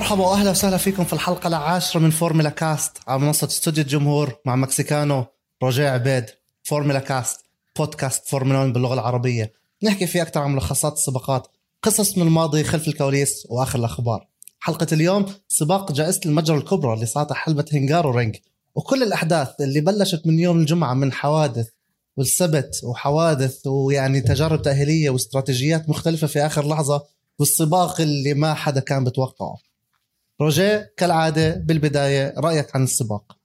مرحبا واهلا وسهلا فيكم في الحلقة العاشرة من فورمولا كاست على منصة استوديو الجمهور معكم أنا رجاء عبيد فورمولا كاست بودكاست فورمولا 1 باللغة العربية. نحكي فيه أكثر عن ملخصات السباقات قصص من الماضي خلف الكواليس وآخر الأخبار. حلقة اليوم سباق جائزة المجر الكبرى اللي صارت حلبة هنغارو رينج. وكل الأحداث اللي بلشت من يوم الجمعة من حوادث والسبت وحوادث ويعني تجارب تأهيلية واستراتيجيات مختلفة في آخر لحظة والسباق اللي ما حدا كان بتوقعه روجيه كالعادة بالبداية رأيك عن السباق؟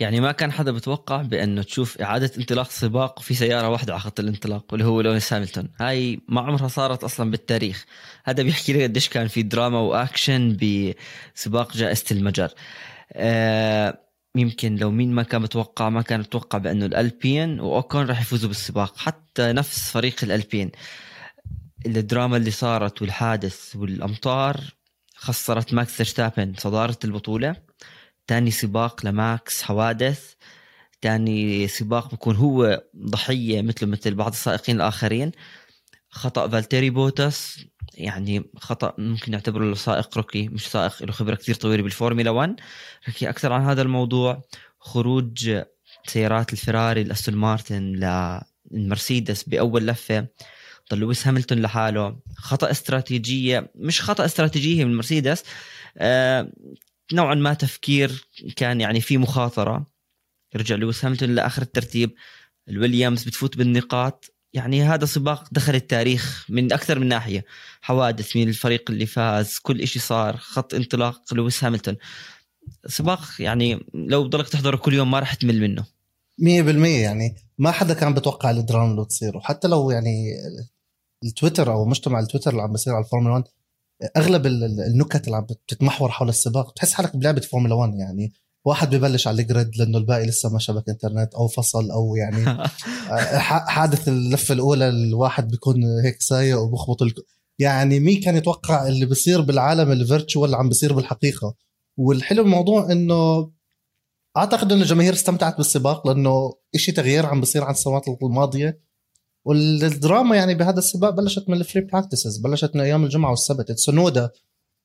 يعني ما كان حدا بتوقع بأنه تشوف إعادة انطلاق سباق في سيارة واحدة على خط الانطلاق واللي هو لويس هامilton هاي ما عمرها صارت أصلا بالتاريخ. هذا بيحكي لي قديش كان في دراما وأكشن بسباق جائزة المجر آه يمكن لو مين ما كان متوقع ما كان متوقع بأنه الألبين وأوكون راح يفوزوا بالسباق. حتى نفس فريق الألبين. الدراما اللي صارت والحادث والأمطار خسرت ماكس فيرستابن صدارة البطولة. تاني سباق لماكس حوادث. تاني سباق بكون هو ضحية مثله مثل بعض السائقين الآخرين. خطأ فالتيري بوتاس يعني خطأ ممكن نعتبره له سائق rookie مش سائق له خبرة كثير طويلة بالفورمولا 1 نحكي أكثر عن هذا الموضوع. خروج سيارات الفراري الاستون مارتن للمرسيدس بأول لفة. ضل لويس هاملتون لحاله. خطأ استراتيجية مش خطأ استراتيجية من المرسيدس آه نوعا ما تفكير كان يعني في مخاطرة. رجع لويس هاملتون لآخر الترتيب. الويليامز بتفوت بالنقاط. يعني هذا سباق دخل التاريخ من أكثر من ناحية. حوادث من الفريق اللي فاز كل شيء صار خط انطلاق لويس هاملتون. سباق يعني لو بضلك تحضره كل يوم ما راح تمل منه. 100% يعني ما حدا كان بتوقع الدراما اللي تصير وحتى لو يعني التويتر أو مجتمع التويتر اللي عم بيصير على الفورمولا 1 أغلب النكت اللي عم بتتمحور حول السباق بتحس حالك بلعبة فورمولا 1 يعني. واحد ببلش على ال grid لأنه الباقي لسه ما شبك إنترنت أو فصل أو يعني آه، حادث اللفة الأولى الواحد بيكون هيك سايق وبخبط الك... يعني مين كان يتوقع اللي بيصير بالعالم ال virtual عم بيصير بالحقيقة؟ والحلو الموضوع إنه أعتقد إنه الجماهير استمتعت بالسباق لأنه إشي تغيير عم بيصير عن السنوات الماضية. والدراما يعني بهذا السباق بلشت من ال free practices بلشت من أيام الجمعة والسبت. تسونودا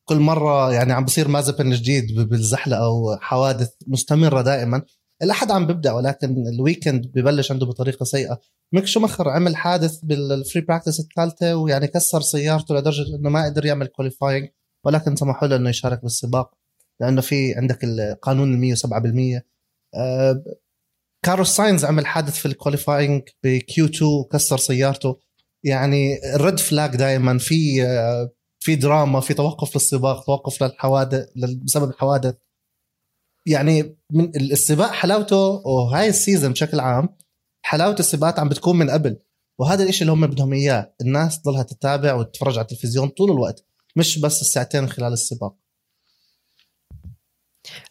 كل مرة يعني عم بصير مازيبين جديد بالزحلقة وحوادث مستمرة دائما. الاحد عم بيبدا ولكن ال weekend ببلش عنده بطريقة سيئة. ميك شومخر عمل حادث بال free practice الثالثة ويعني كسر سيارته لدرجة إنه ما قدر يعمل qualifying ولكن سمحوا له إنه يشارك بالسباق لأنه في عندك القانون ال 107% كارلوس ساينز عمل حادث في ال qualifying ب Q2 وكسر سيارته. يعني ال red flag دائما. في آه في دراما في توقف للسباق توقف للحوادث بسبب الحوادث. يعني من السباق حلاوته وهاي ال season بشكل عام حلاوة السباقات عم بتكون من قبل. وهذا الإشي اللي هم بدهم إياه. الناس تضلها تتابع وتتفرج على التلفزيون طول الوقت مش بس الساعتين خلال السباق.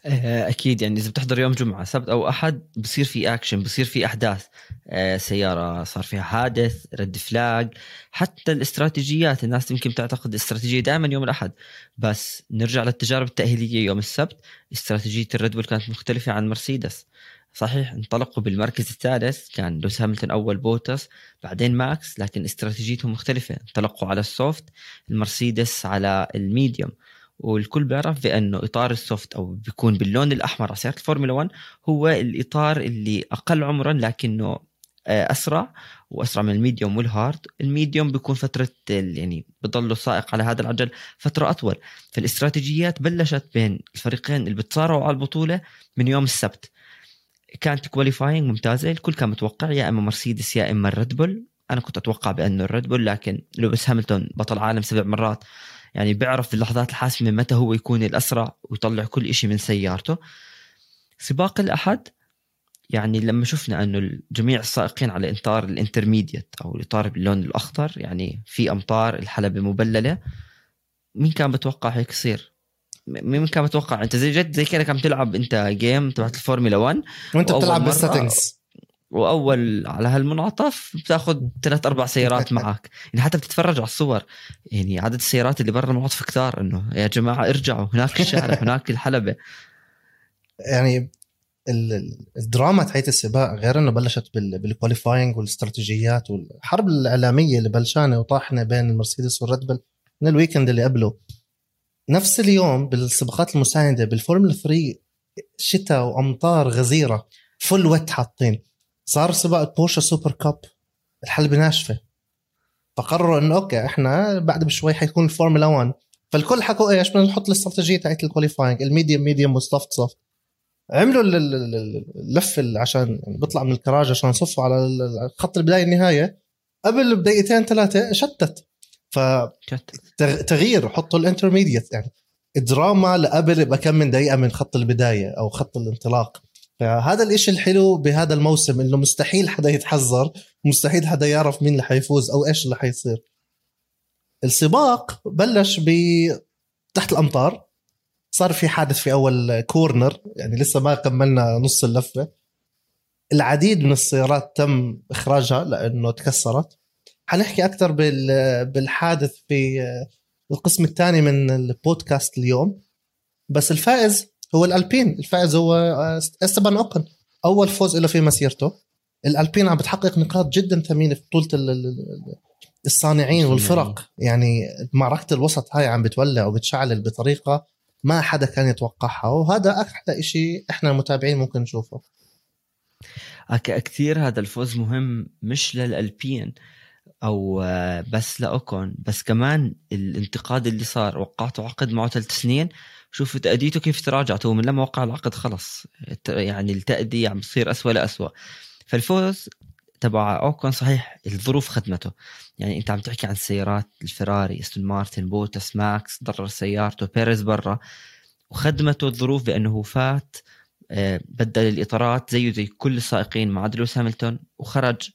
أكيد يعني إذا بتحضر يوم جمعة سبت أو أحد بصير في اكشن بصير في أحداث. آه، سيارة صار فيها حادث red flag حتى الاستراتيجيات الناس يمكن تعتقد الاستراتيجيه دائما يوم الأحد. بس نرجع للتجارب التأهيلية يوم السبت استراتيجية الريد بول كانت مختلفة عن مرسيدس. صحيح انطلقوا بالمركز الثالث كان لويس هاملتون أول بوتس بعدين ماكس لكن استراتيجيتهم مختلفة. انطلقوا على ال soft المرسيدس على ال medium. والكل بيعرف بأنه إطار ال soft أو بيكون باللون الأحمر على سيارة الفورمولا 1 هو الإطار اللي أقل عمرا لكنه آه، أسرع وأسرع من ال medium وال hard. ال medium بيكون فترة يعني بضل السائق على هذا العجل فترة أطول. فالاستراتيجيات بلشت بين الفريقين اللي بتصارعوا على البطولة من يوم السبت. كانت qualifying ممتازة الكل كان متوقع يا إما مرسيدس يا إما الريد بول أنا كنت أتوقع بأنه الريد بول لكن لويس هاملتون بطل عالم سبع مرات. يعني بيعرف في اللحظات الحاسمة متى هو يكون الاسرع ويطلع كل شيء من سيارته. سباق الأحد يعني لما شفنا إنه جميع السائقين على إطار ال intermediate أو الإطار باللون الأخضر يعني في أمطار الحلبة مبللة مين كان بتوقع هيك يصير؟ مين كان بتوقع؟ أنت زي جد زي كأنك عم تلعب أنت game تبعت الفورمولا 1 وأنت بتلعب بال settings وأول على هالمنعطف بتاخذ ثلاث أربع سيارات معك. يعني حتى بتتفرج على الصور. يعني عدد السيارات اللي برا المنعطف كثار إنه يا جماعة ارجعوا هناك الشارع هناك الحلبة. يعني الدراما تاعت السباق غير إنه بلشت بال qualifying والاستراتيجيات والحرب الإعلامية اللي بلشانة وطاحنه بين المرسيدس والريد بول من ال weekend اللي قبله. نفس اليوم بالسباقات المساندة بالفورمولا 3 شتاء وأمطار غزيرة full wet حاطين. صار سباق البورشه سوبر كاب. الحلبة ناشفة. فقرروا إنه okay إحنا بعد بشوي حيكون الفورمولا 1 فالكل حكوا إيش بدنا نحط الاستراتيجية تاعت ال qualifying ال medium medium وال soft soft. عملوا اللف عشان بيطلع من الكراج عشان يصفوا على خط البداية النهاية. قبل بدقيقتين ثلاثة شتت. فتغيير حطوا ال intermediate يعني. دراما لقبل بكم من دقيقة من خط البداية أو خط الانطلاق. فهذا الإشي الحلو بهذا الموسم إنه مستحيل حدا يتحزر مستحيل حدا يعرف مين اللي حيفوز أو إيش اللي حيصير السباق بلش ب تحت الأمطار صار في حادث في أول corner يعني لسه ما كملنا نص اللفة. العديد من السيارات تم إخراجها لأنه تكسرت. حنحكي أكثر بالحادث في القسم الثاني من البودكاست اليوم. بس الفائز هو الألبين. الفائز هو إستبان أوكن. أول فوز له في مسيرته. الألبين عم بتحقق نقاط جدا ثمينة في بطوله الصانعين والفرق. يعني معركة الوسط هاي عم بتولع وبتشعلل بطريقة ما حدا كان يتوقعها. وهذا أحلى شيء إحنا المتابعين ممكن نشوفه. كثير هذا الفوز مهم مش للألبين أو آه، بس لاوكون بس كمان الانتقاد اللي صار. وقعته عقد معه ثلاث سنين. شوفوا تأديته كيف تراجعت هو من لما وقع العقد خلص. يعني التأدية عم تصير أسوأ لأسوأ. فالفوز تبع أوكون صحيح الظروف خدمته يعني أنت عم تحكي عن السيارات الفراري أستون مارتن بوتس ماكس ضرر سيارته بيريز برا. وخدمته الظروف بأنه فات آه، بدل الإطارات زيه زي كل السائقين مع لويس هاملتون وخرج.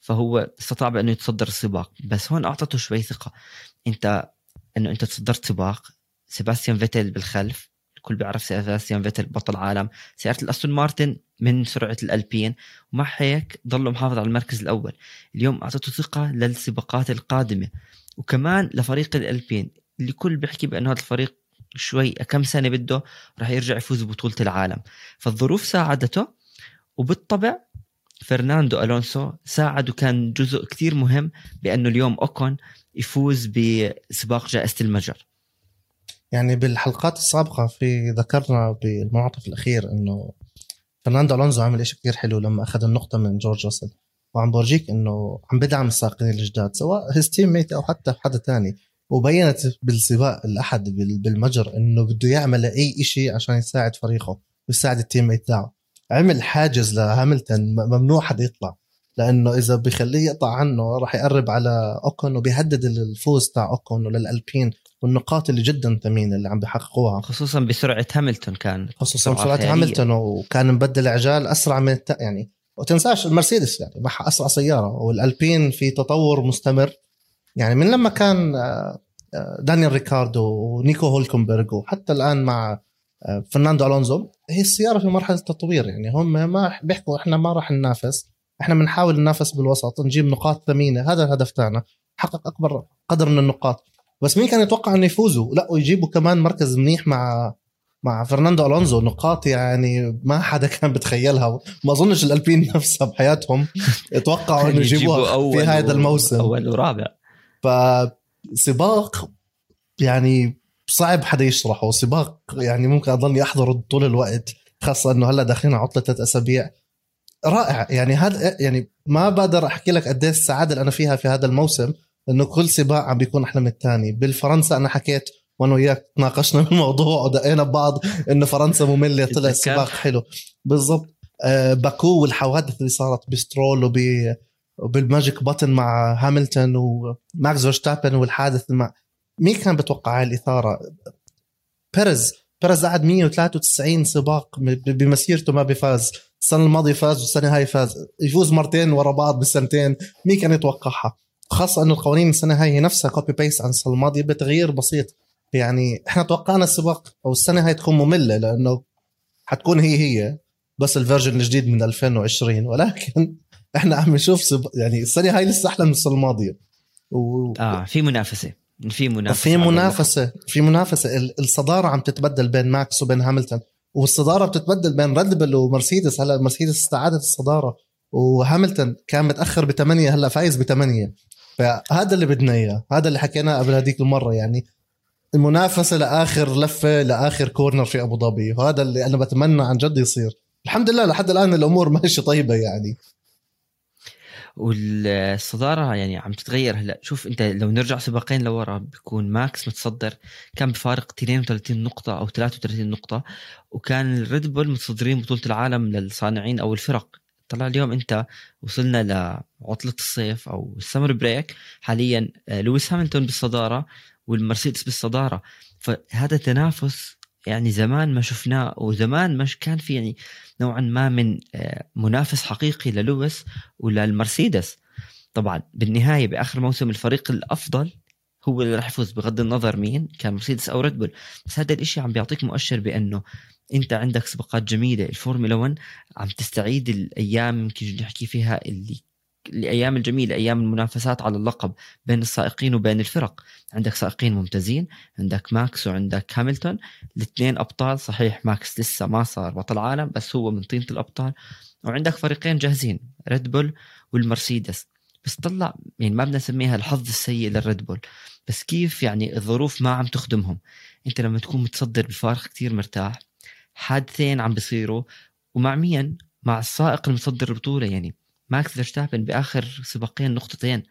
فهو استطاع بأنه يتصدر السباق. بس هون أعطته شوي ثقة. أنت أنه أنت تصدرت سباق سيباستيان فيتل بالخلف. الكل بيعرف سيباستيان فيتل بطل عالم. سيارة الأستون مارتن من سرعة الألبين. ومع هيك ضلوا محافظ على المركز الأول. اليوم أعطته ثقة للسباقات القادمة. وكمان لفريق الألبين. اللي كل بيحكي بأنه هذا الفريق شوي كم سنة بده راح يرجع يفوز ببطولة العالم. فالظروف ساعدته. وبالطبع فرناندو ألونسو ساعد وكان جزء كتير مهم بأنه اليوم أوكون يفوز بسباق جائزة المجر. يعني بالحلقات السابقة في ذكرنا بالمنعطف الأخير إنه فرناندو ألونسو عمل شيء كثير حلو لما أخذ النقطة من جورج راسل. وعم بورجيك إنه عم بدعم السائقين الجداد سواء his teammate أو حتى حدا تاني. وبينت بالسباق الأحد بالمجر إنه بده يعمل أي شيء عشان يساعد فريقه ويساعد ال teammate تاعه. عمل حاجز لهاملتون ممنوع حدا يطلع. لأنه إذا بخليه يقطع عنه راح يقرب على أوكون وبيهدد الفوز تاع أوكون وللألبين. والنقاط اللي جدا ثمينة اللي عم بيحققوها. خصوصا بسرعة هاملتون كان. خصوصا بسرعة هاملتون وكان مبدل عجال أسرع من الت... يعني وتنساش المرسيدس يعني معها أسرع سيارة والألبين في تطور مستمر. يعني من لما كان آه، آه، دانيال ريكاردو ونيكو هولكنبرغ وحتى الآن مع آه، فرناندو ألونزو هي السيارة في مرحلة تطوير يعني هم ما بيحكوا إحنا ما راح ننافس. إحنا بنحاول ننافس بالوسط نجيب نقاط ثمينة. هذا الهدف تاعنا. حقق أكبر قدر من النقاط. بس مين كان يتوقع إنه يفوزوا؟ لا ويجيبوا كمان مركز منيح مع مع فرناندو ألونزو. نقاط يعني ما حدا كان بتخيلها. ما أظنش الألبين نفسها بحياتهم يتوقعوا إنه يجيبوها في هذا الموسم. أول ورابع. فسباق يعني صعب حدا يشرحه. سباق يعني ممكن اضلني احضره طول الوقت خاصة إنه هلا داخلين على عطلة ثلاث أسابيع. رائع. يعني هذا يعني ما بقدر أحكي لك قد السعاده اللي أنا فيها في هذا الموسم. انه كل سباق عم بيكون أحلى من الثاني بالفرنسا أنا حكيت وأنا وياك تناقشنا بالموضوع ودقينا ببعض إنه فرنسا مملة طلع سباق حلو. بالضبط. آه باكو والحوادث اللي صارت بسترول وب وبال magic button مع هاملتون وماكس فيرستابن والحادث مع مين كان بتوقع هاي الإثارة؟ بيريز بيريز قعد 193 سباق بمسيرته ما بفاز. السنة الماضية فاز والسنة هاي فاز. يفوز مرتين ورا بعض بالسنتين. مين كان يتوقعها؟ خاصة انه القوانين السنة هاي هي نفسها copy paste عن السنة الماضية بتغيير بسيط. يعني إحنا توقعنا السباق أو السنة هاي تكون مملة لأنه حتكون هي هي بس ال version الجديد من 2020 ولكن إحنا عم نشوف سب... يعني السنة هاي لسه أحلى من السنة الماضية. و... آه في منافسة. في منافسة في منافسة. في منافسة. الصدارة عم تتبدل بين ماكس وبين هاملتون. والصدارة بتتبدل بين ريد ومرسيدس. هلا مرسيدس استعادت الصدارة. وهاملتون كان متأخر بثمانيه هلأ فايز بثمانيه فهذا اللي بدنا إياه هذا اللي حكيناه قبل هذيك المرة يعني. المنافسة لآخر لفة لآخر corner في أبو ظبي وهذا اللي أنا بتمنى عن جد يصير. الحمد لله لحد الآن الأمور ماشية طيبة يعني. والصدارة يعني عم تتغير. هلأ شوف أنت لو نرجع سباقين لورا بيكون ماكس متصدر. كان بفارق 32 نقطة أو 33 نقطة وكان الريد بول متصدرين بطولة العالم للصانعين أو الفرق. طلع اليوم انت وصلنا لعطلة الصيف أو ال summer break حاليا آه، لويس هاملتون بالصدارة والمرسيدس بالصدارة. فهذا تنافس يعني زمان ما شفناه وزمان مش كان في يعني نوعا ما من آه، منافس حقيقي للويس وللمرسيدس. طبعا بالنهاية بآخر موسم الفريق الأفضل هو اللي راح يفوز بغض النظر مين كان مرسيدس أو ريد بول. بس هذا الإشي عم بيعطيك مؤشر بأنه انت عندك سباقات جميلة. الفورمولا 1 عم تستعيد الأيام يمكن نحكي فيها اللي الأيام الجميلة أيام المنافسات على اللقب بين السائقين وبين الفرق. عندك سائقين ممتازين عندك ماكس وعندك هاملتون. الاثنين أبطال. صحيح ماكس لسه ما صار بطل عالم بس هو من طينة الأبطال. وعندك فريقين جاهزين ريد بول والمرسيدس. بس طلع يعني ما بدنا نسميها الحظ السيء للريد بول بس كيف يعني الظروف ما عم تخدمهم؟ انت لما تكون متصدر بفارق كتير مرتاح. حادثين عم بيصيروا ومع مين مع السائق المتصدر البطوله يعني ماكس فيرستابن بآخر سباقين نقطتين.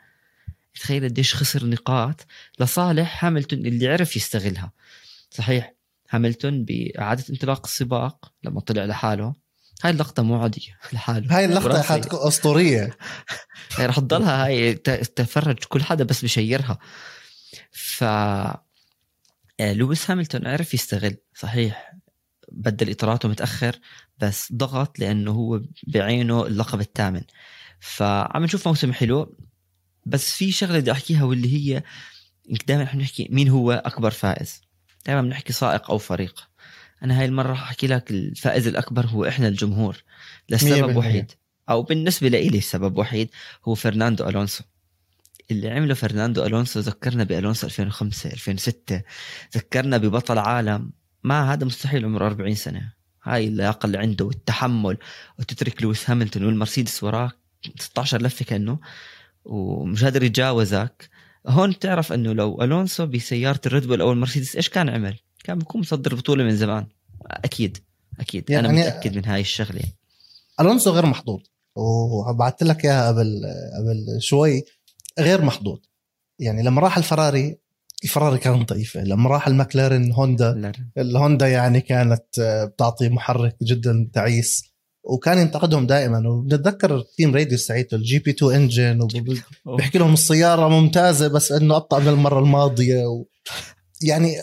تخيل قديش خسر نقاط لصالح هاملتون اللي عرف يستغلها. صحيح هاملتون بإعادة انطلاق السباق لما طلع لحاله هاي اللقطة مو عادية لحاله. هاي اللقطة حتكون أسطورية. هي رح تضلها هاي تفرج كل حدا بس بشيرها. ف آه، لويس هاملتون عرف يستغل صحيح. بدل اطاراته متأخر بس ضغط لأنه هو بعينه اللقب الثامن. فعم نشوف موسم حلو بس في شغلة بدي أحكيها واللي هي دائما إحنا بنحكي مين هو أكبر فائز. دائما بنحكي سائق أو فريق. أنا هاي المرة أحكي لك الفائز الأكبر هو إحنا الجمهور. لسبب وحيد. أو بالنسبة لي سبب وحيد هو فرناندو ألونسو. اللي عمله فرناندو ألونسو ذكرنا بألونسو 2005 2006 ذكرنا ببطل عالم. ما هذا مستحيل عمره 40 سنة. هاي اللياقه اللي عنده والتحمل وتترك لويس هاملتون والمرسيدس وراك 16 لفة كأنه ومش قادر يتجاوزك. هون بتعرف إنه لو ألونسو بسيارة الريد بول أو المرسيدس إيش كان عمل؟ كان بيكون متصدر البطوله من زمان. أكيد أكيد. يعني أنا متأكد من هاي الشغلة. ألونسو غير محظوظ. وبعثت لك إياها قبل قبل شوي غير محظوظ. يعني لما راح الفراري الفراري كانت ضعيفه لما راح المكلارن هوندا الهوندا يعني كانت آه، بتعطي محرك جدا تعيس. وكان ينتقدهم دائما. وبنتذكر team radio ساعتها ال GP2 engine وبيحكي لهم السيارة ممتازة بس إنه أبطأ من المرة الماضية. و يعني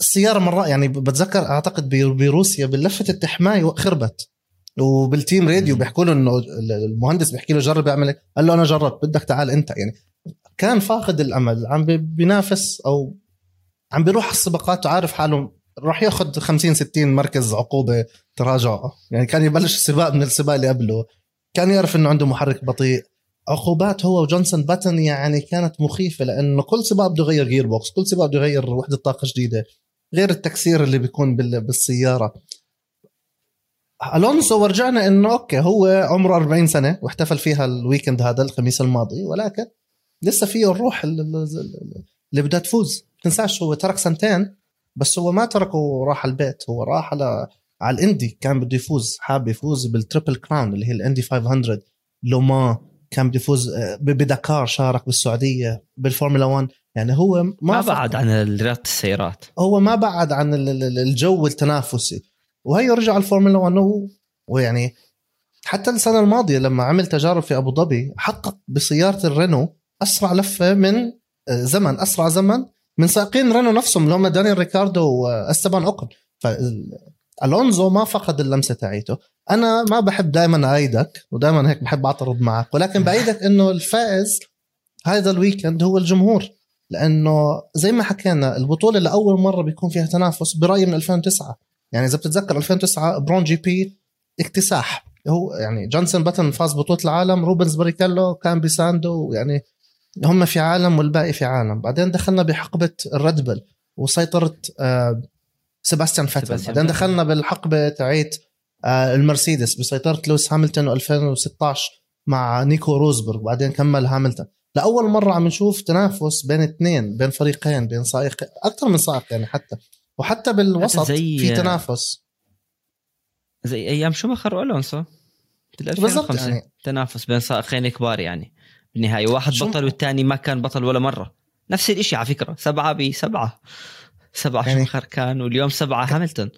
السيارة مرة يعني بتذكر أعتقد بروسيا بلفه التحمية خربت وبال team radio بيحكوا له إنه المهندس بيحكي له جرب يعمل قال له أنا جربت بدك تعال أنت. يعني كان فاقد الأمل عم بينافس أو عم بيروح السباقات وعارف حاله راح ياخذ 50 60 مركز عقوبة تراجع. يعني كان يبلش السباق من السباق اللي قبله. كان يعرف إنه عنده محرك بطيء. عقوبات هو وجنسون باتن يعني كانت مخيفة لأنه كل سباق بده يغير gear box كل سباق بده يغير وحدة طاقة جديدة غير التكسير اللي بيكون بالسيارة. ألونسو ورجعنا إنه okay هو عمره 40 سنة واحتفل فيها ال weekend هذا الخميس الماضي ولكن لسه فيه الروح اللي بدها تفوز. تنساش هو ترك سنتين بس هو ما تركه وراح البيت هو راح على على الإندي كان بده يفوز حاب يفوز بال triple crown اللي هي الاندي 500 لومان كان بده يفوز آه، بداكار شارك بالسعودية بالفورمولا 1 يعني هو ما, ما بعد عن رياضه السيارات. هو ما بعد عن الجو التنافسي. وهي رجع الفورمولا 1 ويعني حتى السنة الماضية لما عمل تجارب في أبو ظبي حقق بسيارة الرينو أسرع لفة من آه، زمن أسرع زمن من سائقين رينو نفسهم اللي هم دانيال ريكاردو وأستبان اوكن فألونسو ما فقد اللمسة تاعيته. أنا ما بحب دائما إيدك ودائما هيك بحب أعترض معك ولكن بايدك إنه الفائز هذا ال weekend هو الجمهور. لأنه زي ما حكينا البطولة لاول مرة بيكون فيها تنافس برأيي من 2009 يعني إذا بتتذكر 2009 برون جي بي اكتساح. هو يعني جنسون باتن فاز بطولة العالم روبنز باريكيلو كان بيساندو يعني هم في عالم والباقي في عالم. بعدين دخلنا بحقبة الريد وسيطرة آه سيباستيان فاتل. بعدين دخلنا بالحقبة تاعيت آه المرسيدس بسيطرة لويس هاملتون 2016 مع نيكو روزبرغ. بعدين كمل هاملتون. لأول مرة عم نشوف تنافس بين اثنين بين فريقين بين سائق أكثر من سائق يعني حتى. وحتى بالوسط زي- في تنافس. زي أيام شوماخر والونسو بال بالضبط 2005 يعني تنافس بين سائقين كبار يعني. بالنهايه واحد شو- بطل والثاني ما كان بطل ولا مرة. نفس الشيء على فكرة سبعة بسبعه سبعة. يعني- شوماخر كان واليوم سبعة هاملتون.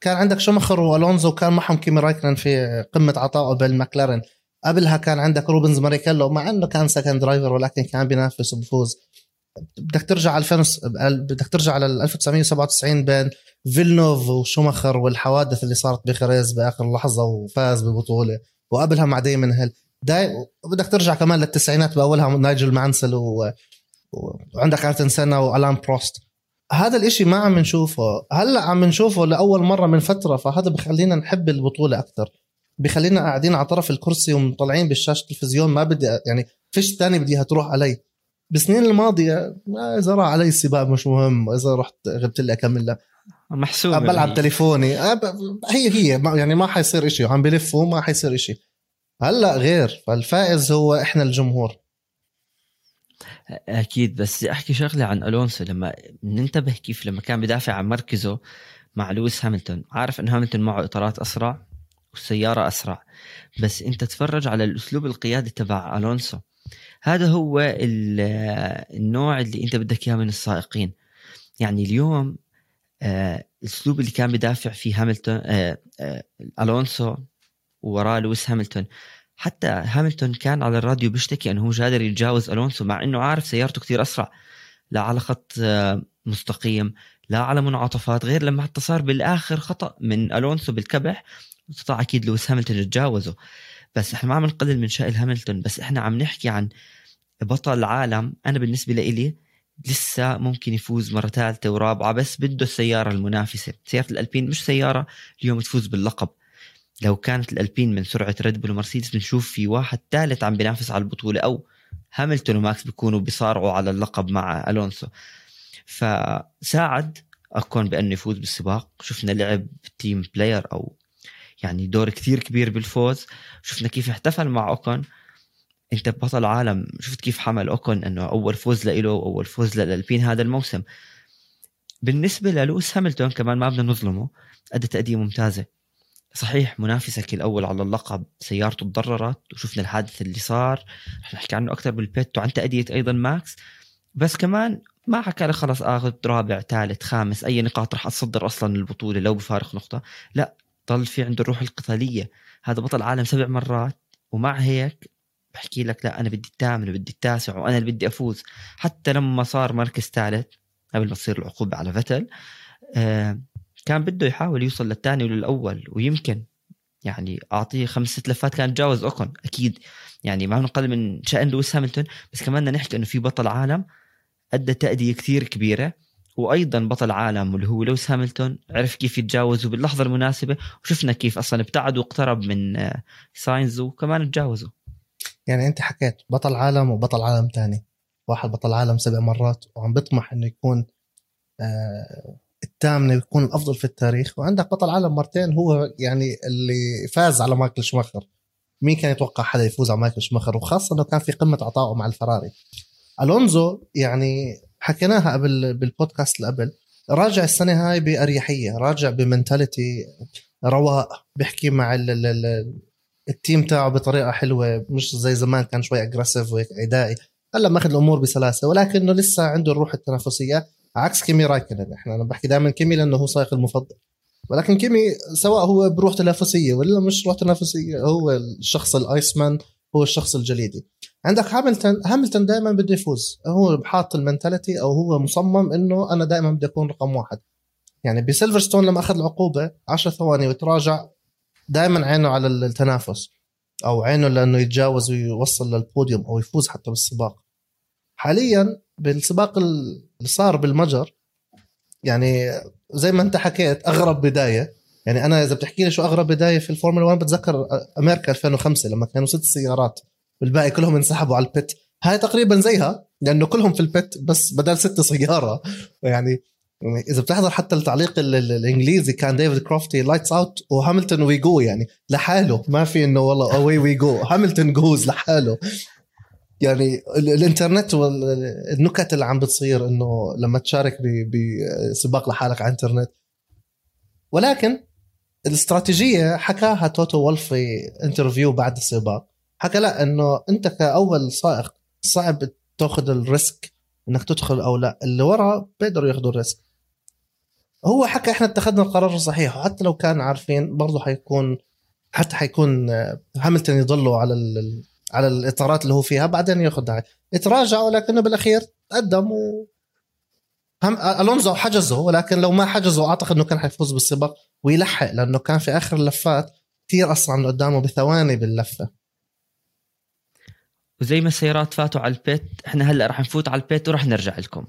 كان عندك شوماخر وألونزو كان معهم كيمي رايكنن في قمة عطائه بالمكلارن قبلها كان عندك روبنز باريكيلو مع إنه كان second driver ولكن كان بينافس وبفوز. بدك ترجع على 2000 بدك ترجع على 1997 بين فيلنوف وشوماخر والحوادث اللي صارت بخريز بآخر لحظة وفاز ببطولة. وقبلها مع دايمن هيل. داي... وبدك ترجع كمان للتسعينات بأولها نايجل مانسل و... وعندك ايرتون سينا وألان بروست. هذا الإشي ما عم نشوفه. هلأ عم نشوفه لأول مرة من فترة فهذا بخلينا نحب البطولة أكثر بخلينا قاعدين على طرف الكرسي ومطلعين بالشاشة التلفزيون ما بدي يعني فيش تاني بديها تروح علي. بالسنين الماضية ما إذا راح علي السباق مش مهم اذا رحت غبت لي أكمل لا. محسوب بلعب تليفوني. أب- هي هي يعني ما حيصير إشي. عم بلفوا ما حيصير إشي. هلا غير فالفائز هو إحنا الجمهور. أكيد بس أحكي شغلة عن ألونسو لما ننتبه كيف لما كان بدافع عن مركزه مع لويس هاملتون. عارف إن هاملتون معه إطارات أسرع والسياره أسرع بس أنت تفرج على الأسلوب القيادي تبع ألونسو. هذا هو ال- النوع اللي أنت بدك إياه من السائقين. يعني اليوم آه، الأسلوب اللي كان بدافع فيه هاملتون آه، آه، ألونسو وراه لويس هاملتون حتى هاملتون كان على الراديو بيشتكي أنه هو مش قادر يتجاوز ألونسو مع إنه عارف سيارته كتير أسرع لا على خط آه، مستقيم لا على منعطفات غير لما حتى صار بالآخر خطأ من ألونسو بالكبح استطاع أكيد لويس هاملتون يتجاوزه. بس إحنا ما عم نقلل من شأن هاملتون بس إحنا عم نحكي عن بطل عالم أنا بالنسبة لإلي لسه ممكن يفوز مرة ثالثة ورابعة بس بده السيارة المنافسة. سيارة الألبين مش سيارة اليوم تفوز باللقب. لو كانت الألبين من سرعة ريد بول ومرسيدس بنشوف في واحد ثالث عم بينافس على البطولة أو هاملتون وماكس بيكونوا بيصارعوا على اللقب مع الونسو فساعد أوكون بأنه يفوز بالسباق. شفنا لعب team player أو يعني دور كثير كبير بالفوز. شفنا كيف احتفل مع أوكون. أنت بطل عالم شفت كيف حمل أوكون أنه أول فوز له أول فوز للألبين هذا الموسم. بالنسبة للويس هاملتون كمان ما بدنا نظلمه. ادى تأدية ممتازة. صحيح منافسك الأول على اللقب سيارته تضررت وشفنا الحادث اللي صار. رح نحكي عنه أكثر بالبيت وعن تأدية أيضا ماكس. بس كمان ما حكى له خلص آخذ رابع ثالث خامس أي نقاط رح أتصدر أصلا البطولة لو بفارق نقطة. لا ضل في عنده الروح القتالية. هذا بطل عالم سبع مرات ومع هيك بحكي لك لا أنا بدي الثامن وبدي التاسع وأنا اللي بدي أفوز. حتى لما صار مركز ثالث قبل ما تصير العقوبة على فتل آه كان بده يحاول يوصل للثاني وللأول ويمكن يعني أعطيه خمس ست لفات كان تجاوز اوكون أكيد. يعني ما نقل من شأن لويس هاملتون بس كمان بدنا نحكي إنه في بطل عالم أدى تأدية كثير كبيرة وأيضا بطل عالم اللي هو لويس هاملتون عرف كيف يتجاوزوا باللحظه المناسبة وشفنا كيف أصلا ابتعد واقترب من آه، ساينز وكمان تجاوزوا. يعني أنت حكيت بطل عالم وبطل عالم تاني. واحد بطل عالم سبع مرات وعم بيطمح إنه يكون آه الثامنة يكون الافضل في التاريخ وعندك بطل عالم مرتين هو يعني اللي فاز على مايكل شماخر مين كان يتوقع حدا يفوز على مايكل شماخر وخاصة إنه كان في قمة عطائه مع الفراري. ألونزو يعني حكيناها قبل بالبودكاست اللي قبل راجع السنة هاي بأريحية راجع بمنتاليتي رواق بيحكي مع ال ال ال ال team تاعه بطريقة حلوة مش زي زمان كان شوي aggressive وهيك عدائي. هلا ماخذ الأمور بسلاسة ولكنه لسه عنده الروح التنافسية. عكس كيمي رايكنن. إحنا أنا بحكي دائما كيمي لأنه هو سائق المفضل. ولكن كيمي سواء هو بروح تنافسية ولا مش روح تنافسية هو الشخص ال Iceman هو الشخص الجليدي. عندك هاملتون هاملتون دائما بده يفوز. هو حاط ال mentality أو هو مصمم إنه أنا دائما بدي أكون رقم واحد. يعني بسيلفرستون لما أخذ العقوبة 10 ثواني وتراجع دائما عينه على التنافس. أو عينه لأنه يتجاوز ويوصل للبوديوم أو يفوز حتى بالسباق. حاليا بالسباق اللي صار بالمجر يعني زي ما انت حكيت أغرب بداية. يعني أنا إذا بتحكي لي شو أغرب بداية في الفورمولا 1 بتذكر أمريكا 2005 لما كانوا ست سيارات والباقي كلهم انسحبوا على ال pit. هاي تقريبا زيها لأنه كلهم في ال pit بس بدل ست سيارة. يعني إذا بتحضر حتى التعليق ال- ال- الإنجليزي كان ديفيد كروفتي lights out وهاملتون we go يعني لحاله. ما في إنه والله اوي وي جو هاملتون goes لحاله. يعني ال- الإنترنت والنكت اللي عم بتصير إنه لما تشارك بسباق لحالك على الإنترنت. ولكن الاستراتيجية حكاها توتو وولف في interview بعد السباق. حكى لا إنه أنت كأول سائق صعب تأخذ ال risk إنك تدخل أو لا. اللي ورا بيقدروا ياخذوا ال risk. هو حكى إحنا اتخذنا القرار الصحيح. وحتى لو كان عارفين برضه حيكون حتى حيكون آه، هاملتون يضلوا على على الإطارات اللي هو فيها بعدين ياخذها يتراجعوا لكنه بالأخير تقدم و هم ألونزو حجزه ولكن لو ما حجزه أعتقد إنه كان حيفوز بالسباق ويلحق لأنه كان في آخر اللفات كثير اسرع من قدامه بثواني باللفة. وزي ما السيارات فاتوا على ال pit إحنا هلأ رح نفوت على ال pit ورح نرجع لكم.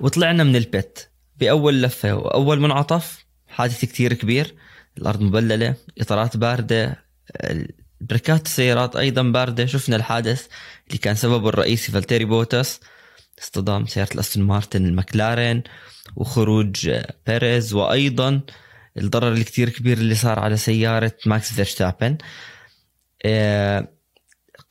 وطلعنا من ال pit. بأول لفة وأول منعطف حادث كتير كبير الأرض مبللة إطارات باردة بريكات السيارات أيضا باردة شفنا الحادث اللي كان سببه الرئيسي فالتيري بوتاس اصطدام سيارة الأستون مارتن المكلارين وخروج بيريز وأيضا الضرر الكتير كبير اللي صار على سيارة ماكس فيرستابن آه،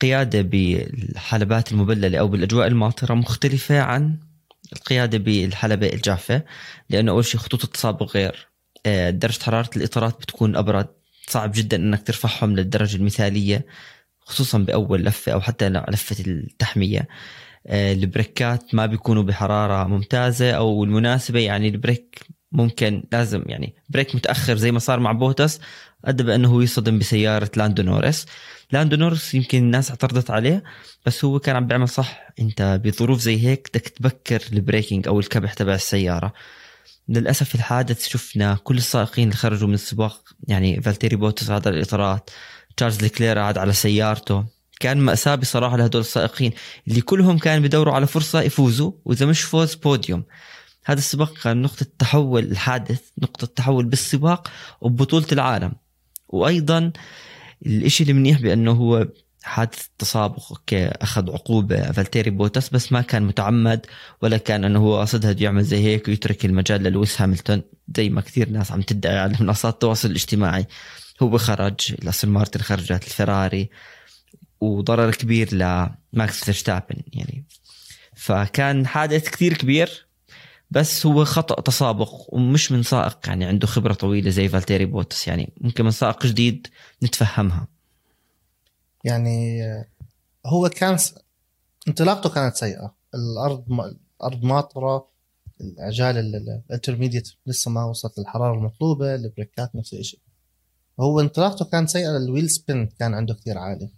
قيادة بالحلبات المبللة أو بالأجواء الماطرة مختلفة عن القيادة بالحلبة الجافة لأنه أول شيء خطوط التسابق غير. آه، درجة حرارة الإطارات بتكون أبرد. صعب جدا أنك ترفعهم للدرجة المثالية خصوصا بأول لفة أو حتى لفة التحمية. آه، ال brakes ما بيكونوا بحرارة ممتازة أو المناسبة يعني ال brake ممكن لازم يعني brake متأخر زي ما صار مع بوتس أدى بأنه هو يصطدم بسيارة لاندو نورس لاندو نورس يمكن الناس اعترضت عليه بس هو كان عم بيعمل صح. انت بظروف زي هيك بدك تبكر ال braking أو الكبح تبع السيارة. للأسف الحادث شفنا كل السائقين اللي خرجوا من السباق يعني فالتيري بوتس عاد على الإطارات تشارلز ليكلير عاد على سيارته. كان مأساة بصراحة لهدول السائقين اللي كلهم كانوا بيدوروا على فرصة يفوزوا وإذا مش فوز بوديوم. هذا السباق كان نقطة تحول الحادث نقطة تحول بالسباق وببطولة العالم. وأيضا الإشي اللي منيح بأنه هو حادث تسابق okay اخذ عقوبة فالتيري بوتس بس ما كان متعمد ولا كان أنه هو قصدها يعمل زي هيك ويترك المجال للويس هاملتون. زي ما كثير ناس عم تدعي على منصات التواصل الاجتماعي. هو خرج الاستون مارتن خرجت الفراري وضرر كبير لماكس فيرستابن يعني. فكان حادث كثير كبير. بس هو خطأ تسابق ومش من سائق يعني عنده خبرة طويلة زي فالتيري بوتس يعني ممكن من سائق جديد نتفهمها. يعني هو كان س... انطلاقته كانت سيئة. الأرض م... الأرض ماطرة العجال ال- ال- ال intermediate لسه ما وصلت للحرارة المطلوبة ال brakes نفس الشيء هو انطلاقته كان سيئة ال wheel spin كان عنده كثير عالي.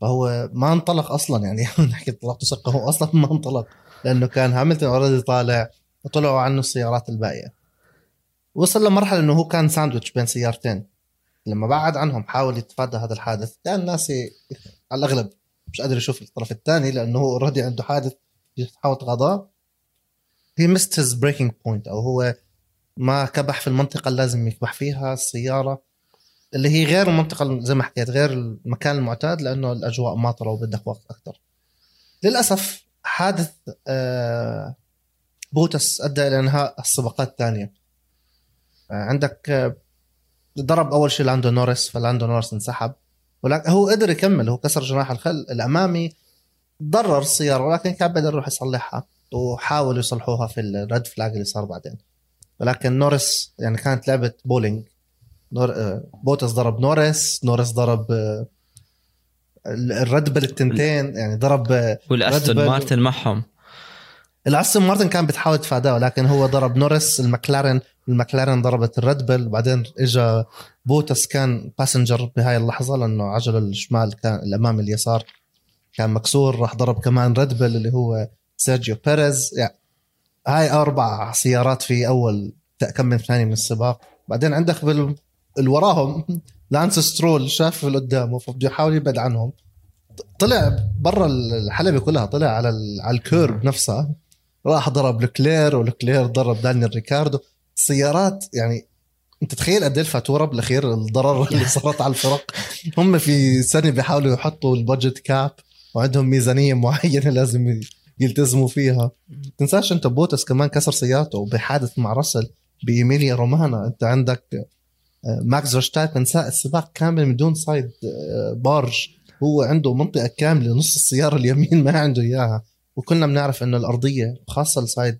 فهو ما انطلق أصلا يعني نحكي انطلاقته سيئة هو أصلا ما انطلق لأنه كان هاملتون already طالع وطلعوا عنه السيارات الباقية. وصل لمرحلة إنه هو كان ساندويتش بين سيارتين. لما بعد عنهم حاول يتفادى هذا الحادث كان الناس ي- على الأغلب مش قادر يشوف الطرف الثاني لأنه هو already عنده حادث يحاول يتغاضاه he missed his braking point أو هو ما كبح في المنطقة اللي لازم يكبح فيها السيارة اللي هي غير المنطقة زي ما حكيت غير المكان المعتاد لأنه الأجواء ماطره وبدك وقت أكثر للأسف حادث آه، بوتس أدى إلى إنهاء السباقات الثانية. آه، عندك آه، ضرب أول شيء لاندو نورس فلاندو نورس انسحب. ولكن هو قدر يكمل هو كسر جناح ال الأمامي ضرر السياره ولكن كان بيقدر يروح يصلحها وحاولوا يصلحوها في ال red flag اللي صار بعدين. ولكن نورس يعني كانت لعبة بولينج. نور آه، بوتس ضرب نورس نورس ضرب الريد بل التنتين يعني ضرب والأستون مارتن معهم. الاستون مارتن كان بتحاول تفاداه ولكن هو ضرب نورس المكلارن المكلارن ضربت الريد بل وبعدين اجى بوتس كان passenger بهاي اللحظة لأنه عجله الشمال كان الامامي اليسار كان مكسور راح ضرب كمان ريد بل اللي هو سيرجيو بيريز. يعني هاي أربع سيارات في أول كم من ثانية من السباق. بعدين عندك بال اللي وراهم لانس سترول شاف اللي قدامه فبده يحاول يبعد عنهم. طلع برا الحلبة كلها طلع على على ال kerb نفسها. راح ضرب لكلير ولكلير ضرب دانيال ريكاردو. السيارات يعني أنت تخيل قد إيه الفاتورة بالأخير الضرر اللي صارت على الفرق. هم في سنة بيحاولوا يحطوا ال budget cap وعندهم ميزانية معينة لازم يلتزموا فيها. تنساش أنت بوتس كمان كسر سيارته بحادث مع رسل بإيميليا رومانيا. أنت عندك آه، ماكس فيرستابن ساق السباق كامل من دون side آه، barge. هو عنده منطقة كاملة نص السيارة اليمين ما عنده إياها. وكنا بنعرف إنه الأرضية خاصة ال side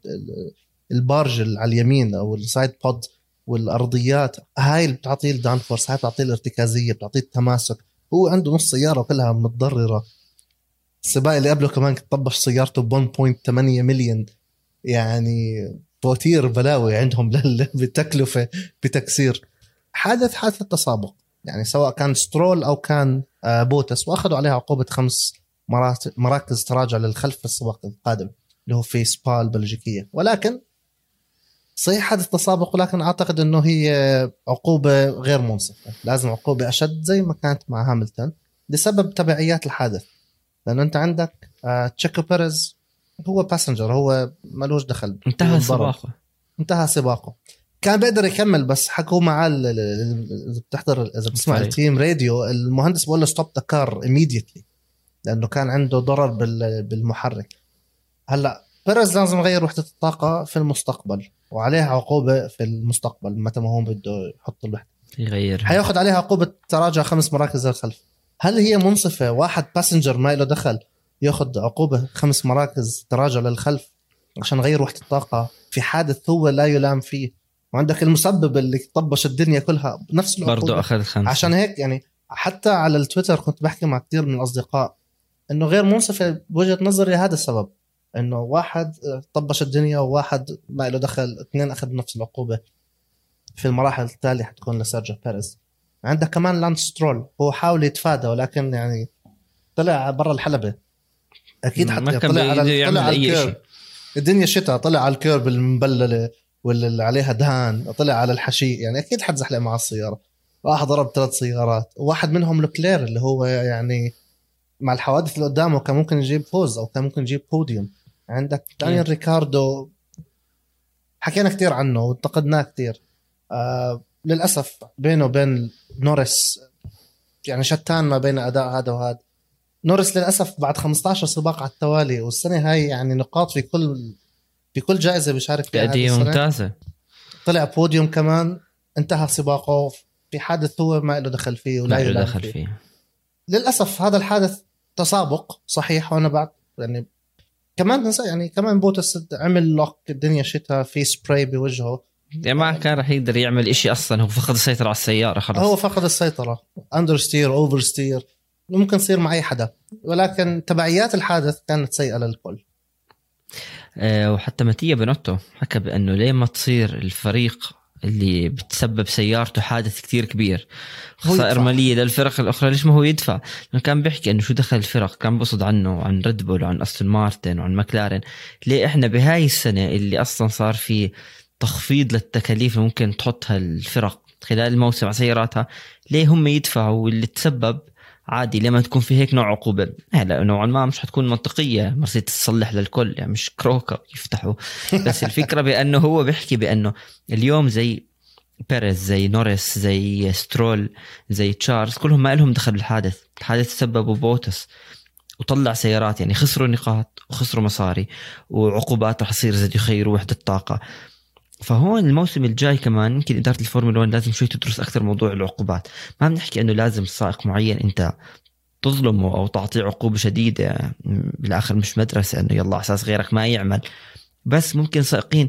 ال barge اللي على اليمين أو ال side pod والأرضيات هاي اللي بتعطيه ال downforce هاي بتعطيه الارتكازية بتعطيه التماسك. هو عنده نص سيارة كلها متضررة. السباق اللي قبله كمان طبش سيارته ب 1.8 مليون يعني فواتير بلاوي عندهم بالتكلفه بتكسير. حادث حادث التسابق يعني سواء كان سترول أو كان آه، بوتس وأخذوا عليها عقوبة خمس مراكز تراجع للخلف في السباق القادم اللي هو في سبا البلجيكيه ولكن صحيح حادث تسابق ولكن أعتقد إنه هي عقوبة غير منصفة. لازم عقوبة أشد زي ما كانت مع هاملتون لسبب تبعيات الحادث. لأنه أنت عندك آه، تشيكو بيريز هو passenger هو ملوش دخل انتهى سباقه. انتهى سباقه. كان بيقدر يكمل بس حكوا معاه اذا بتحضر إذا بتسمع ال team radio المهندس بقول له stop the car immediately. لأنه كان عنده ضرر بالمحرك. هلأ بيريز لازم يغير وحدة الطاقة في المستقبل وعليها عقوبة في المستقبل متى ما هو بده يحط الوحدة. يغير حيأخذ عليها عقوبة تراجع خمس مراكز للخلف. هل هي منصفة؟ واحد passenger ما له دخل يأخذ عقوبة خمس مراكز تراجع للخلف عشان يغير وحدة الطاقة في حادث هو لا يلام فيه؟ وعندك المسبب اللي طبش الدنيا كلها بنفس العقوبة. برضه أخذ خمسة. عشان هيك يعني حتى على التويتر كنت بحكي مع كثير من الأصدقاء إنه غير منصفة بوجهة نظري هذا السبب. إنه واحد طبش الدنيا وواحد ما له دخل اثنين اخذ نفس العقوبة في المراحل التالية حتكون لسيرجيو بيريز. عندك كمان لانس سترول هو حاول يتفادى ولكن يعني طلع برا الحلبة. أكيد حتى طلع على طلع على ال kerb الدنيا شتاء طلع على ال kerb المبللة واللي عليها دهان طلع على الحشيش يعني أكيد حتزحلق مع السيارة. راح ضرب ثلاث سيارات. واحد منهم لوكلير اللي هو يعني مع الحوادث اللي قدامه كان ممكن يجيب فوز أو كان ممكن يجيب بوديوم. عندك دانيال ريكاردو حكينا كثير عنه وانتقدناه كثير آه للأسف بينه وبين نورس يعني شتان ما بين أداء هذا وهذا. نورس للأسف بعد 15 سباق على التوالي والسنة هاي يعني نقاط في كل في كل جائزة بيشارك فيها تأدية ممتازة. طلع بوديوم كمان انتهى سباقه في حادث هو ما له دخل فيه ولا له دخل فيه. فيه. للأسف هذا الحادث تسابق صحيح وأنا بعد يعني كمان يعني كمان بوتس عمل lock الدنيا شتاء في سبراي بوجهه. يعني ما كان راح يقدر يعمل إشي أصلا هو فقد السيطرة على السيارة خلص هو فقد السيطرة. understeer oversteer ممكن يصير مع اي حدا. ولكن تبعيات الحادث كانت سيئة للكل. أه وحتى ماتيا بنوتو حكى بأنه ليه ما تصير الفريق اللي بتسبب سيارته حادث كتير كبير. خسائر مالية للفرق الأخرى. ليش ما هو يدفع؟ لأنه كان بيحكي إنه شو دخل الفرق. كان بصد عنه وعن ريد بول وعن استون مارتن وعن ماكلارين ليه إحنا بهاي السنة اللي أصلا صار في تخفيض للتكاليف اللي ممكن تحطها الفرق خلال الموسم على سياراتها ليه هم يدفعوا؟ واللي تسبب عادي لما تكون في هيك نوع عقوبة. هلا نوعا ما مش حتكون منطقية مرسيدس تصلح للكل يعني مش كروكا يفتحوا. بس الفكرة بأنه هو بيحكي بأنه اليوم زي بيريز زي نوريس زي سترول زي تشارلز كلهم ما لهم دخل بالحادث. الحادث سببوا بوتس وطلع سيارات يعني خسروا نقاط وخسروا مصاري وعقوبات رح تصير اذا يغيروا وحدة طاقة. فهون الموسم الجاي كمان يمكن إدارة الفورمولا 1 لازم شوي تدرس أكثر موضوع العقوبات. ما بنحكي إنه لازم سائق معين أنت تظلمه أو تعطيه عقوبة شديدة بالآخر مش مدرسة إنه يلا أساس غيرك ما يعمل. بس ممكن سائقين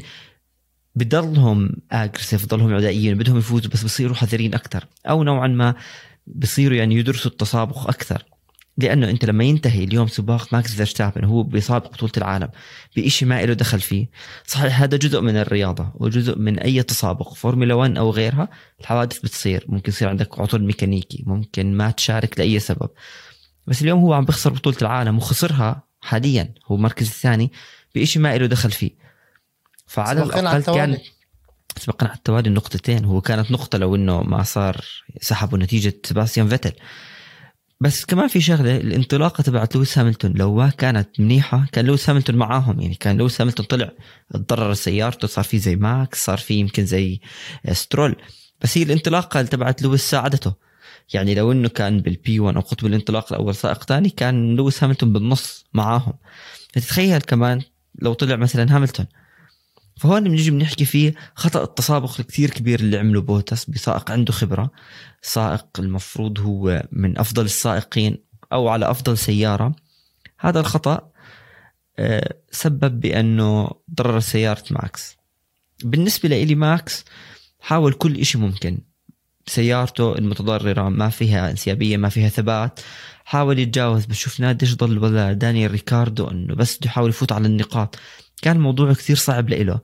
بضلهم aggressive بضلهم عدائيين بدهم يفوزوا بس بصيروا حذرين أكثر. أو نوعا ما بصيروا يعني يدرسوا التسابق أكثر. لأنه أنت لما ينتهي اليوم سباق ماكس فيرستابن هو بيسابق بطولة العالم بشيء ما له دخل فيه. صحيح هذا جزء من الرياضة وجزء من أي تسابق فورمولا 1 أو غيرها الحوادث بتصير ممكن يصير عندك عطل ميكانيكي ممكن ما تشارك لأي سبب. بس اليوم هو عم بيخسر بطولة العالم وخسرها حاليا هو المركز الثاني بشيء ما له دخل فيه. فعلى الأقل كان سبقنا على التوالي النقطتين هو كانت نقطة لو إنه ما صار سحبوا نتيجة سباستيان فيتل. بس كمان في شغلة الانطلاقة تبعت لويس هاملتون لو ما كانت منيحة كان لويس هاملتون معاهم يعني كان لويس هاملتون طلع تضرر سيارته صار في زي ماكس صار في يمكن زي سترول. بس هي الانطلاقة اللي تبعت لويس ساعدته. يعني لو إنه كان بال P 1 أو قطب الانطلاق الأول سائق ثاني كان لويس هاملتون بالنص معاهم. فتتخيل كمان لو طلع مثلا هاملتون. فهون بنجي بنحكي فيه خطأ التسابق الكثير كبير اللي عمله بوتس بسائق عنده خبرة. سائق المفروض هو من أفضل السائقين أو على أفضل سيارة. هذا الخطأ آه، سبب بأنه ضرر سيارة ماكس. بالنسبة لإلي ماكس حاول كل إشي ممكن. سيارته المتضررة ما فيها انسيابية ما فيها ثبات. حاول يتجاوز بس شفنا قديش ضل ورا دانيال ريكاردو إنه بس بده يحاول يفوت على النقاط. كان الموضوع كثير صعب لإله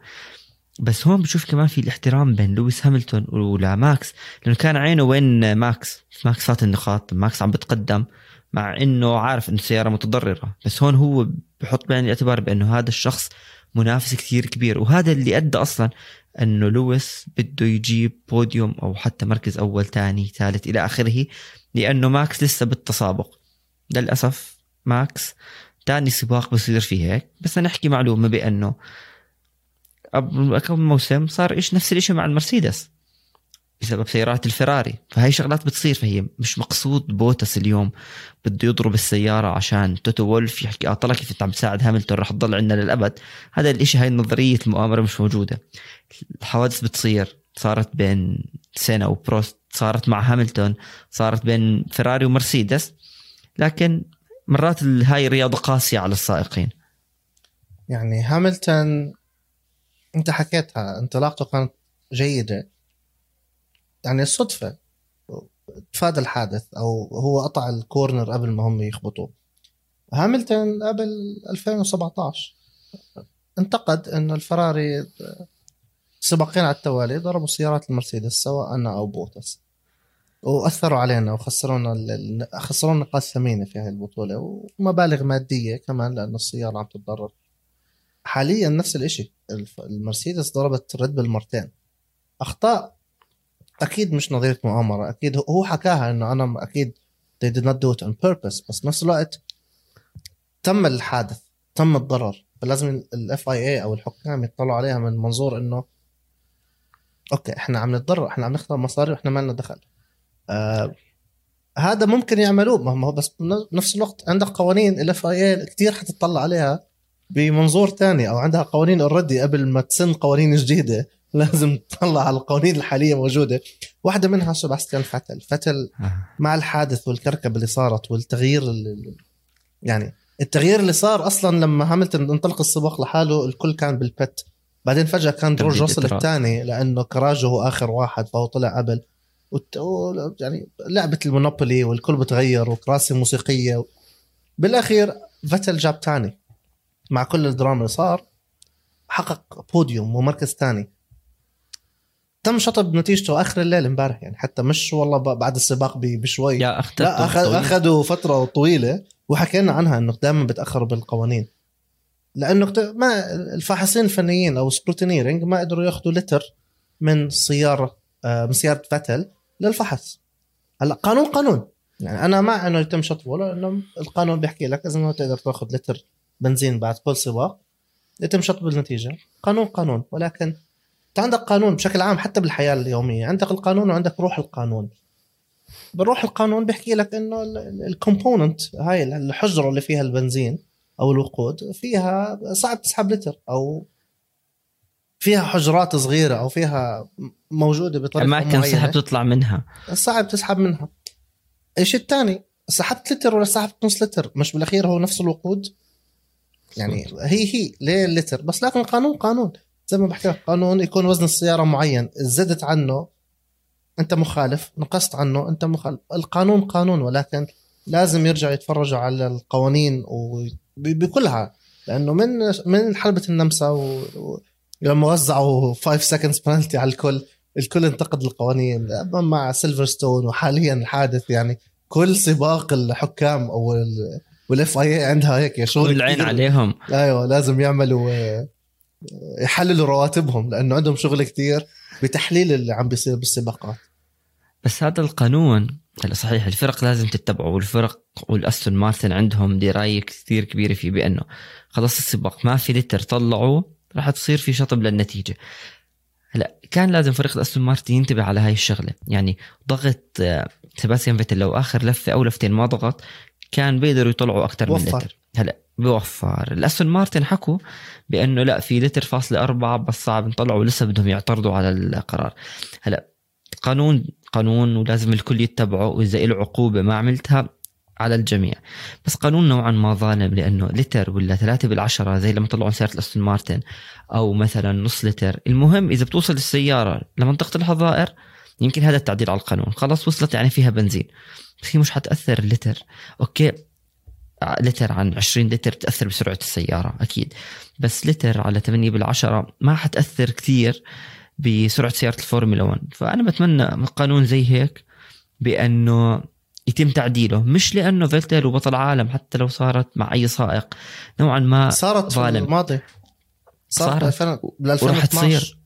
بس هون بشوف كمان في الاحترام بين لويس هاملتون ولا ماكس. لأنه كان عينه وين ماكس؟ ماكس فات النقاط ماكس عم بتقدم مع إنه عارف إنه السيارة متضررة. بس هون هو بحط بعين الاعتبار بإنه هذا الشخص منافس كثير كبير. وهذا اللي أدى أصلا إنه لويس بده يجيب بوديوم أو حتى مركز أول ثاني ثالث إلى آخره لأنه ماكس لسه بالتسابق. للأسف ماكس ثاني سباق بصير فيه هيك. بس نحكي معلومة بأنه قبل كم موسم صار إيش نفس الشيء مع المرسيدس. بسبب سيارات الفراري. فهي شغلات بتصير فهي مش مقصود بوتس اليوم. بده يضرب السيارة عشان توتو وولف يحكي آه طلع كيف انت عم تساعد هاملتون رح تضل عندنا للأبد. هذا الإشي هاي نظرية المؤامرة مش موجودة. الحوادث بتصير. صارت بين سينا وبروست صارت مع هاملتون صارت بين فراري ومرسيدس. لكن مرات هاي رياضة قاسية على السائقين. يعني هاملتون أنت حكيتها انطلاقته كانت جيدة. يعني الصدفة تفادى الحادث أو هو قطع ال corner قبل ما هم يخبطوه. هاملتون قبل 2017 انتقد انه الفراري سباقين على التوالي ضربوا سيارات المرسيدس سواء أنا أو بوتس. وأثروا علينا وخسرونا خسرونا نقاط ثمينة في هذه البطولة ومبالغ مادية كمان لأنه السيارة عم تتضرر. حاليا نفس الشيء المرسيدس ضربت ريد بل مرتين. أخطاء أكيد مش نظرية مؤامرة أكيد هو حكاها إنه أنا أكيد they did not do it on purpose بس نفس الوقت تم الحادث تم الضرر. فلازم ال FIA أو الحكام يطلعوا عليها من منظور إنه okay إحنا عم نتضرر إحنا عم نخسر مصاري وإحنا ما لنا دخل. آه هذا ممكن يعملوه ما هو بس بنفس الوقت عندك قوانين ال FIA كثير حتطلع عليها بمنظور ثاني أو عندها قوانين already قبل ما تسن قوانين جديدة. لازم تطلع على القوانين الحالية موجودة. واحدة منها سباستيان فتل. فتل آه. مع الحادث والكركبه اللي صارت والتغيير اللي يعني التغيير اللي صار أصلا لما هاملتون انطلق السباق لحاله الكل كان بالبت. بعدين فجأة كان جورج راسل الثاني لأنه كراجو هو آخر واحد فهو طلع قبل. وت... يعني لعبة المونوبولي والكل بتغير وكراسي موسيقية. بالأخير فتل جاب ثاني. مع كل الدراما اللي صار حقق بوديوم ومركز ثاني. تم شطب نتيجته آخر الليل امبارح يعني حتى مش والله بعد السباق بشوي. لا أخذ أخذوا فترة طويلة وحكينا عنها إنه دائما بتأخروا بالقوانين. لأنه ما الفاحصين الفنيين أو scrutineering ما قدروا يأخذوا لتر من سيارة آه، من سيارة فيتل للفحص. هلأ قانون قانون. يعني أنا مع إنه يتم شطبه لأنه القانون بيحكي لك إذا ما تقدر تأخذ لتر بنزين بعد كل سباق يتم شطب النتيجه قانون قانون ولكن انت عندك قانون بشكل عام حتى بالحياة اليومية. عندك القانون وعندك روح القانون. بروح القانون بيحكي لك إنه الكومبوننت هاي الحجرة اللي فيها البنزين أو الوقود فيها صعب تسحب لتر أو فيها حجرات صغيرة أو فيها موجودة بطريقة اماكن معينة. صعب تطلع منها. صعب تسحب منها. الشيء الثاني سحبت لتر ولا سحبت نص لتر؟ مش بالأخير هو نفس الوقود؟ يعني هي هي ليه اللتر بس لكن القانون قانون. زي ما بحكي لك قانون يكون وزن السيارة معين. زدت عنه أنت مخالف. نقصت عنه أنت مخالف. القانون قانون ولكن لازم يرجع يتفرجوا على القوانين وبكلها لأنه من من حلبة النمسا و... لما وزعوا 5 سكندز بنالتي على الكل الكل انتقد القوانين. مع سيلفرستون وحاليا الحادث يعني كل سباق الحكام أو وال FIA عندها هيك شغل العين عليهم. أيوه لازم يعملوا يحللوا رواتبهم لأنه عندهم شغل كثير بتحليل اللي عم بيصير بالسباقات. بس هذا القانون هلا صحيح الفرق لازم تتبعه والفرق والأستون مارتن عندهم دراية كثير كبيرة فيه بأنه خلص السباق ما في لتر طلعوا راح تصير في شطب للنتيجة. هلا كان لازم فريق الأستون مارتن ينتبه على هاي الشغلة. يعني ضغط آه، سيباستيان فيتل لو آخر لفة أو لفتين ما ضغط كان بيقدروا يطلعوا أكثر من لتر. هلا بيوفر الأستون مارتن حكوا بأنه لا في لتر فاصلة أربعة بس صعب نطلعوا ولسه بدهم يعترضوا على القرار. هلا قانون قانون ولازم الكل يتبعه وإذا له عقوبة ما عملتها على الجميع. بس قانون نوعا ما ظالم لأنه لتر ولا ثلاثة بالعشرة زي لما طلعوا سيارة الأستون مارتن أو مثلا نص لتر. المهم إذا بتوصل السيارة لمنطقة الحظائر يمكن هذا التعديل على القانون. خلاص وصلت يعني فيها بنزين. بس هي مش حتأثر اللتر أوكي لتر عن 20 لتر بتأثر بسرعة السيارة أكيد. بس لتر على 8 بالعشرة ما حتأثر كثير بسرعة سيارة الفورمولا 1 فأنا بتمنى قانون زي هيك بأنه يتم تعديله مش لأنه فيتل وبطل عالم حتى لو صارت مع أي سائق. نوعا ما صارت ظالم. في الماضي صارت, صارت. بال ورح 2012 تصير.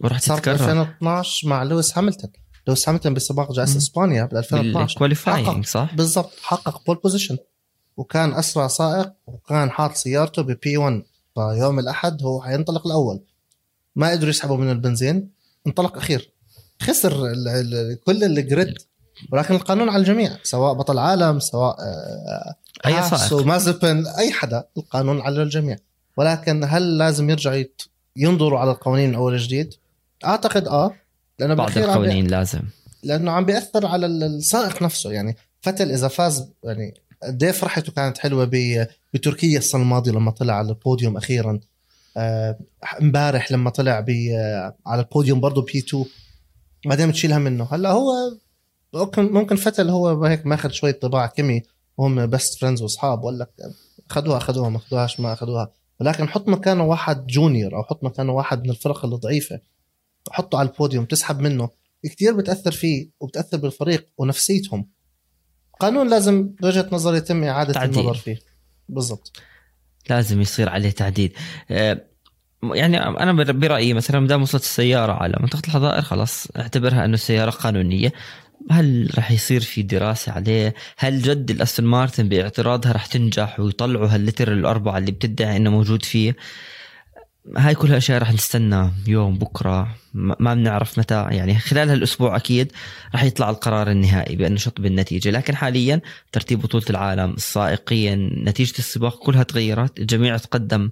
ورح صارت ب تتكرر 2012 مع لويس هاملتون. لويس هاملتون بسباق جائزة مم. إسبانيا بال 2012 بال qualifying صح؟ بالضبط. حقق pole position وكان أسرع سائق وكان حاط سيارته ب P 1 فيوم الأحد هو حينطلق الأول. ما قدروا يسحبوا منه البنزين. انطلق أخير. خسر ال ال كل ال grid. ولكن القانون على الجميع. سواء بطل عالم سواء آه، أي هاس سائق. ومازبن أي حدا. القانون على الجميع. ولكن هل لازم يرجع يت- ينظروا على القوانين من اول وجديد؟ أعتقد آه. لأنه بعض بي- القوانين لازم. لأنه عم بيأثر على ال- السائق نفسه. يعني فيتل إذا فاز يعني قد إيه فرحته كانت حلوة بتركيا السنة الماضية لما طلع على البوديوم أخيرا. آه، امبارح لما طلع ب على البوديوم برضه P 2 بعدين بتشيلها منه. هلا هو ممكن فيتل هو هيك ماخذ شوية طباع كيمي. وهم best friends وأصحاب. ولا اخذوها اخذوها ما اخذوهاش ما اخذوها ولكن حط مكانه واحد junior أو حط مكانه واحد من الفرق الضعيفة. حطه على البوديوم تسحب منه. كثير بتأثر فيه وبتأثر بالفريق ونفسيتهم. قانون لازم بوجهة نظري يتم إعادة تعديل. النظر فيه بالضبط لازم يصير عليه تعديل آه، يعني أنا بر- برأيي مثلا ما دام وصلت السيارة على منطقة الحظائر خلاص أعتبرها أنه السياره قانونية هل راح يصير في دراسة عليه؟ هل جد الأستون مارتن باعتراضها راح تنجح ويطلعوا هاللتر الأربعة اللي بتدعي إنه موجود فيه؟ هاي كلها أشياء راح نستنى يوم بكرة. ما بنعرف متى. يعني خلال هالأسبوع أكيد راح يطلع القرار النهائي بأنه شطب النتيجه لكن حاليا ترتيب بطولة العالم السائقيا نتيجة السباق كلها تغيرت. الجميع تقدم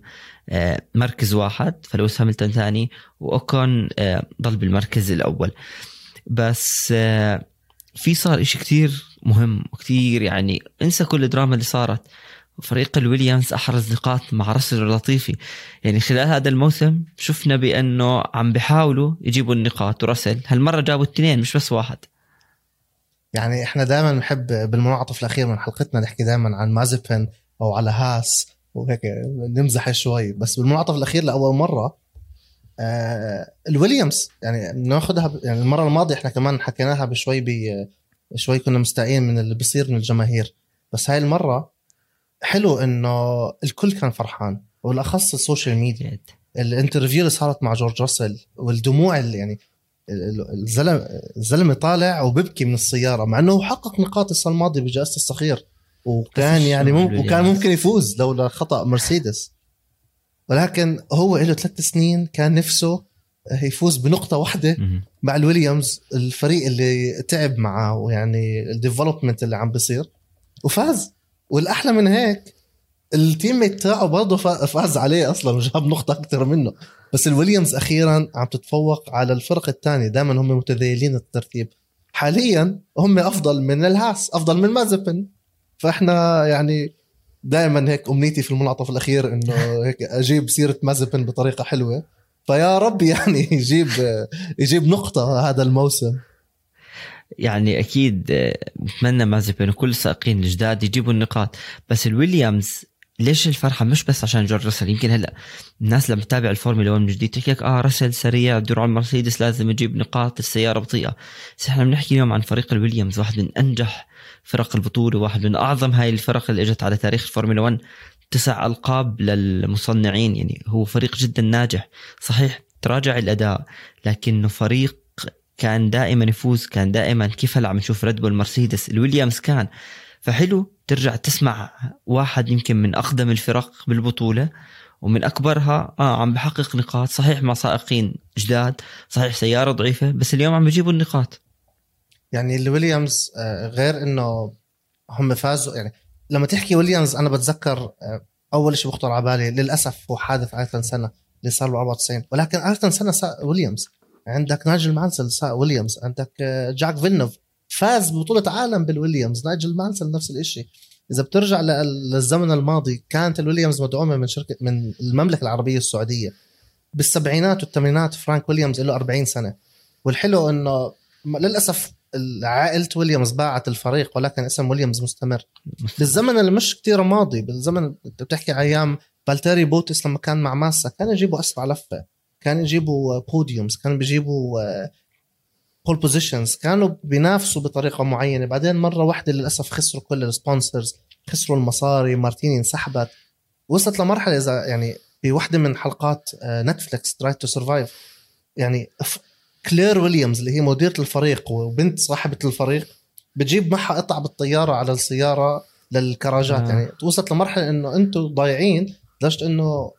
آه، مركز واحد فلويس هاملتون ثاني وأوكون آه، ضل بالمركز الأول. بس آه، في صار إشي كتير مهم وكتير يعني انسى كل الدراما اللي صارت. فريق الويليامز أحرز نقاط مع راسل اللطيفي. يعني خلال هذا الموسم شفنا بأنه عم بيحاولوا يجيبوا النقاط. وراسل هالمرة جابوا اثنين مش بس واحد. يعني إحنا دائما بنحب بالمنعطف الأخير من حلقتنا نحكي دائما عن مازبن أو على هاس وهيك نمزح شوي. بس بالمنعطف الأخير لأول مرة آه الويليامز يعني ناخذها يعني المرة الماضية إحنا كمان حكيناها بشوي ب شوي كنا مستائين من اللي بيصير من الجماهير. بس هاي المرة حلو إنه الكل كان فرحان وبالأخص ال social media. ال interview اللي صارت مع جورج راسل والدموع اللي يعني ال- ال- الزلمه الزلمة طالع وببكي من السيارة مع إنه حقق نقاط السنة الماضية بجائزة الصخير وكان يعني شو مم بيقولوا وكان؟ ممكن يفوز لولا خطأ مرسيدس ولكن هو له ثلاث سنين كان نفسه يفوز بنقطة واحدة مهم. مع الويليامز الفريق اللي تعب معه ويعني ال development اللي عم بيصير وفاز والأحلى من هيك ال teammate تاعه برضه فا- فاز عليه أصلا وجاب نقطة أكثر منه. بس الويليامز أخيرا عم تتفوق على الفرق الثانية دائما هم متذيلين الترتيب. حاليا هم أفضل من الهاس أفضل من مازبن. فإحنا يعني دائما هيك أمنيتي في المنعطف الأخير إنه هيك أجيب سيرة مازبن بطريقة حلوة. فيا رب يعني يجيب يجيب نقطة هذا الموسم. يعني أكيد آه، بتمنى مازبن وكل السائقين الجداد يجيبوا النقاط. بس الويليامز ليش الفرحة؟ مش بس عشان جورج راسل يمكن هلأ الناس لما تتابع الفورمولا 1 من جديد تحكي لك آه راسل سريع يروح على المرسيدس لازم يجيب نقاط السيارة بطيئة. بس إحنا بنحكي اليوم عن فريق الويليامز واحد من أنجح فرق البطولة واحد من أعظم هاي الفرق اللي إجت على تاريخ الفورمولا 1 تسع ألقاب للمصنعين يعني هو فريق جدا ناجح. صحيح تراجع الأداء لكنه فريق كان دائما يفوز كان دائما كيف هلأ عم نشوف ريد بول مرسيدس الويليامز كان. فحلو ترجع تسمع واحد يمكن من أقدم الفرق بالبطولة ومن أكبرها آه عم بحقق نقاط. صحيح مع سائقين جداد صحيح سيارة ضعيفة بس اليوم عم بيجيبوا النقاط. يعني الويليامز آه، غير إنه هم فازوا يعني لما تحكي ويليامز أنا بتذكر آه، أول شيء بخطر على بالي للأسف هو حادث ايرتون سينا اللي صار له 94 ولكن ايرتون سينا ويليامز عندك نايجل مانسل ويليامز عندك آه، جاك فيلنوف. فاز ببطولة عالم بالويليامز. نايجل مانسل نفس الشيء إذا بترجع للزمن الماضي كانت الويليامز مدعومة من شركه من المملكة العربية السعودية. بالسبعينات والثمانينات فرانك ويليامز له 40 سنة. والحلو إنه للأسف عائلة ويليامز باعت الفريق ولكن اسم ويليامز مستمر. بالزمن اللي مش كتير ماضي بالزمن انت بتحكي أيام فالتيري بوتاس لما كان مع ماسا كانوا يجيبوا أسرع لفة. كانوا يجيبوا podiums كانوا بيجيبوا pole positions كانوا بينافسوا بطريقة معينة. بعدين مرة واحدة للأسف خسروا كل ال sponsors خسروا المصاري مارتيني انسحبت. وصلت لمرحلة إذا يعني في واحدة من حلقات نتفلكس Drive to Survive يعني كلير ويليامز اللي هي مديرة الفريق وبنت صاحب الفريق بتجيب معها قطع بالطيارة على السيارة للكراجات. آه. يعني وصلت لمرحلة إنه أنتم ضايعين لدرجة إنه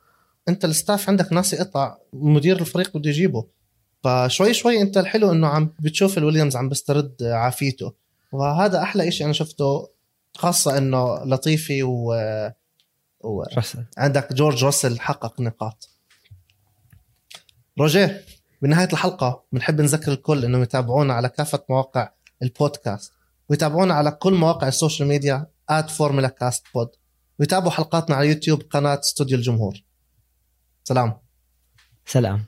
انت ال staff عندك ناسي قطع مدير الفريق بده يجيبه. فشوي شوي انت الحلو انه عم بتشوف الويليامز عم بيسترد عافيته. وهذا أحلى شيء أنا شفته خاصة إنه لطيفي و, و... عندك جورج راسل حقق نقاط. روجيه بنهاية الحلقة بنحب نذكر الكل انهم يتابعونا على كافة مواقع البودكاست ويتابعونا على كل مواقع السوشيال ميديا بود ويتابعوا حلقاتنا على يوتيوب قناة استوديو الجمهور. سلام. سلام.